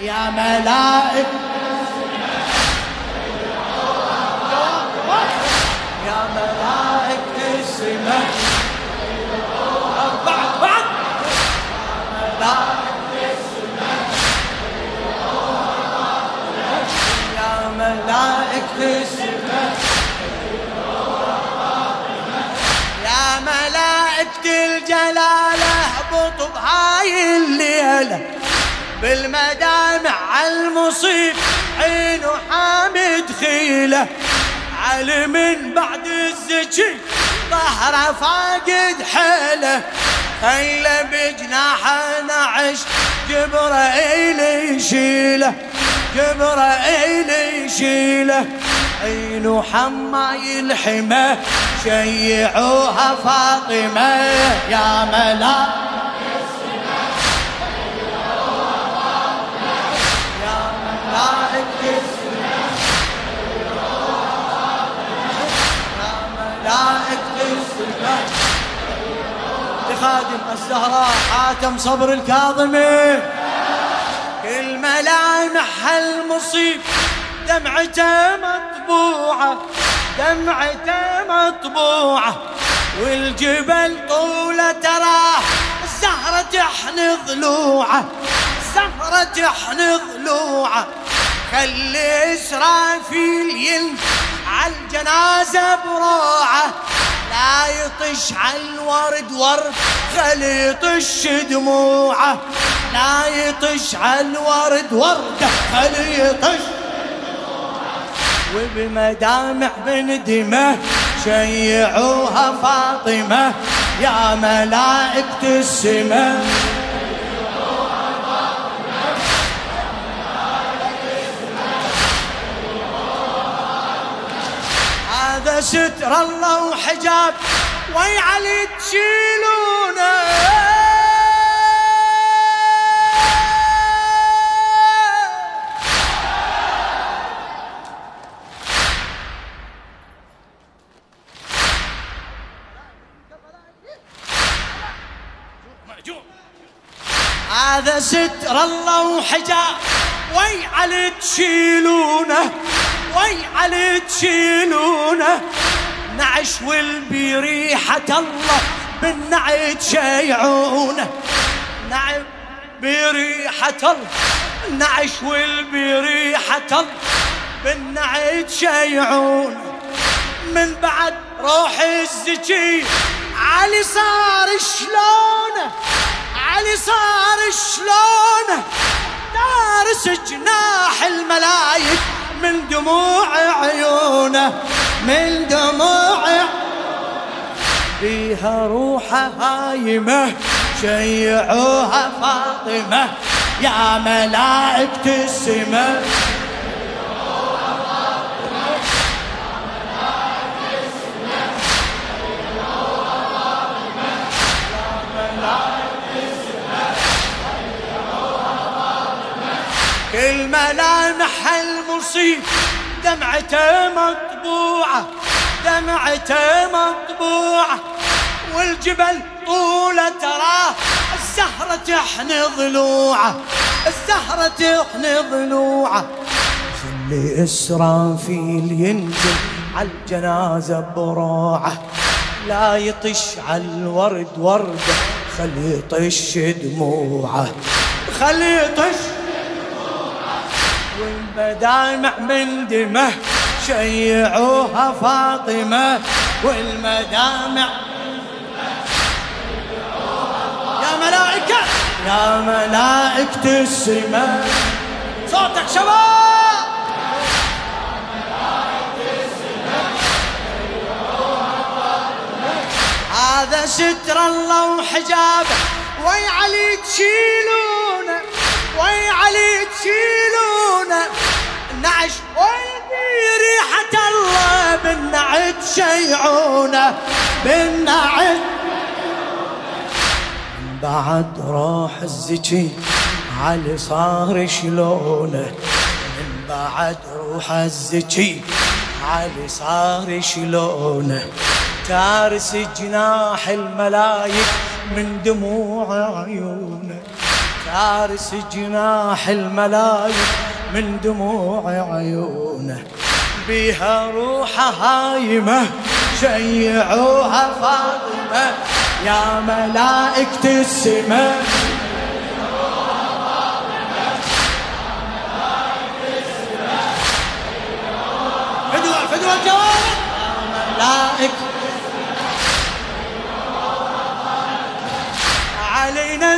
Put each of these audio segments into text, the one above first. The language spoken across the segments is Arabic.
يا ملائك يا ملائكة السماء يا السماء يا ملائكة الجلال اهبطوا بهاي الليلة. بالمدامع المصيب عين حامد خيلة. علي من بعد الزكي ظهره فاقد حيلة. خيله بجناحه نعش جبرائيل يشيله. جبرائيل يشيله. عين حماي الحمى شيعوها فاطمة. يا ملاك خادم الزهراء حاتم صبر الكاظمي. كل ملامح المصيب دمعته مطبوعة دمعته مطبوعة والجبل طولة تراه الزهرة تحن ضلوعه الزهرة تحن ضلوعه. خلي إسرافيل ينزل عالجنازة بروعة لا يطش عالورد ورد خلي يطش دموعه. لا يطش عالورد ورد خلي يطش. وبمدامع بندمه شيعوها فاطمة يا ملائكة السماء. هذا ستر الله وحجاب. وي علي تشيلونه. هذا ستر الله وحجاب. وي علي تشيلونه. وي علي تشيلونه. نعش والبريحة الله بالنعي تشيعونه نعم بريحة الله. نعش والبريحة الله بالنعي تشيعونه من بعد روح الزكي علي صار شلونه؟ علي صار شلونه؟ دارس جناح الملايك. من دموع عيونه من دموع فيها روحه هايمة شيعوها فاطمة يا ملائكة السماء. كل ملامح المصيب دمعته مطبوعة دمعته مطبوعة والجبل طولة تراه الزهرة تحني ضلوعه الزهرة تحني ضلوعه. خلي إسرافيل ينزل عالجنازة بروعه. لا يطش عالورد وردة خلي يطش دموعه. خلي يطش والمدامع من دمه شيعوها فاطمة والمدامع يا ملائكة يا ملائكة السماء. صوتك شباب! هذا ستر الله وحجابه وي علي تشيلونه. وي علي تشيلونه؟ النعش وي ريحة الله بالنعت شيعونه. بالنعت. بعد روح الزكي علي صار شلونه. من بعد روح الزكي علي صار شلونه. تارس جناح الملايك من دموع عيونه. فارس جناح الملايك من دموع عيونه. بها روحه هايمة شيعوها فاطمة. يا ملائكة السماء فدوى فدوى الجواب. ملائكة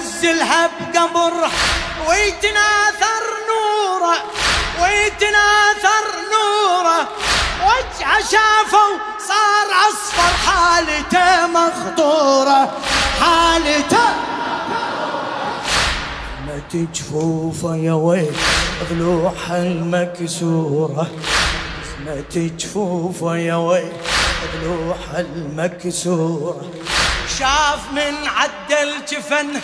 علي نزلها بقبر ويتناثر نوره ويتناثر نوره. وجهه شافوا صار أصفر حالته مخطوره حالته. ما تجفوفه يا ويل ضلوعها المكسورة. ما تجفوفه يا ويل ضلوعها المكسورة. شاف من عدل جفن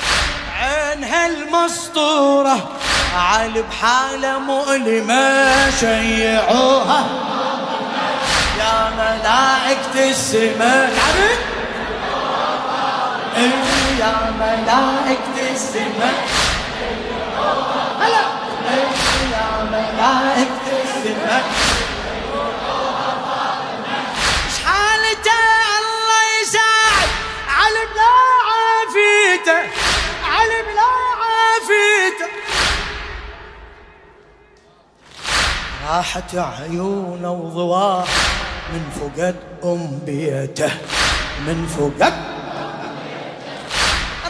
عينها المسطورة على بحالة مؤلمة شيعوها. يا ملائكة السماء يا ملائكة السماء هلا. يا ملائكة السماء راحت عيونه وضواه من فقد أم بيته من فقد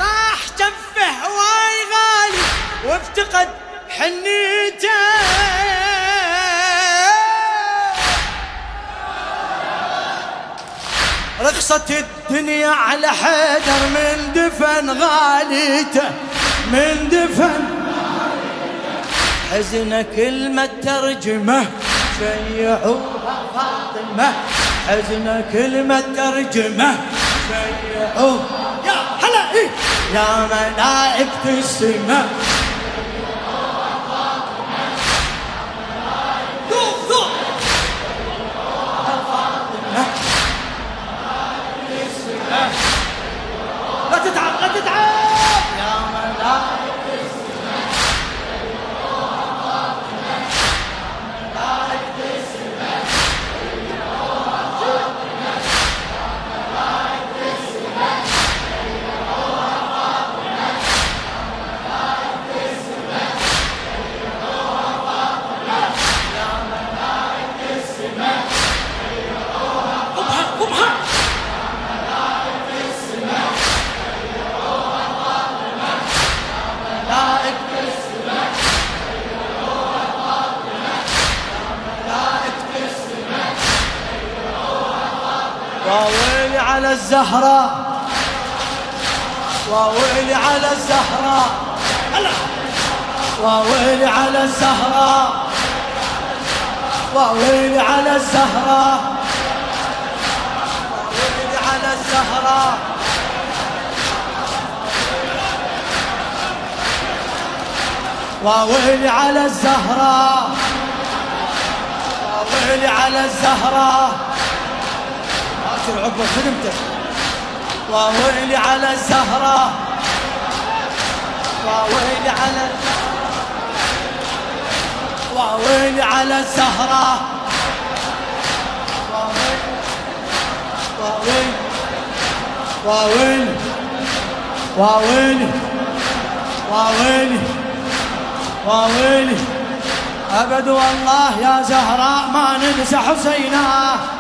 راح جفه هواي غالي وافتقد حنيته. رخصت الدنيا على حيدر من دفن غاليته من دفن حزن كلمة ترجمة شيعوها فاطمة حزن كلمة ترجمة شيعوها يا هلا إيه؟ يا ملائكة السماء. على الزهراء وويلي على الزهراء وويلي على الزهراء وويلي على الزهراء وويلي على الزهراء وويلي على الزهراء وويلي على الزهراء عاشر عقبة خدمته وويلي على الزهراء وويلي على وويلي على الزهراء وويلي وويلي وويلي وويلي وويلي أبد والله يا زهراء ما ننسى حسيناه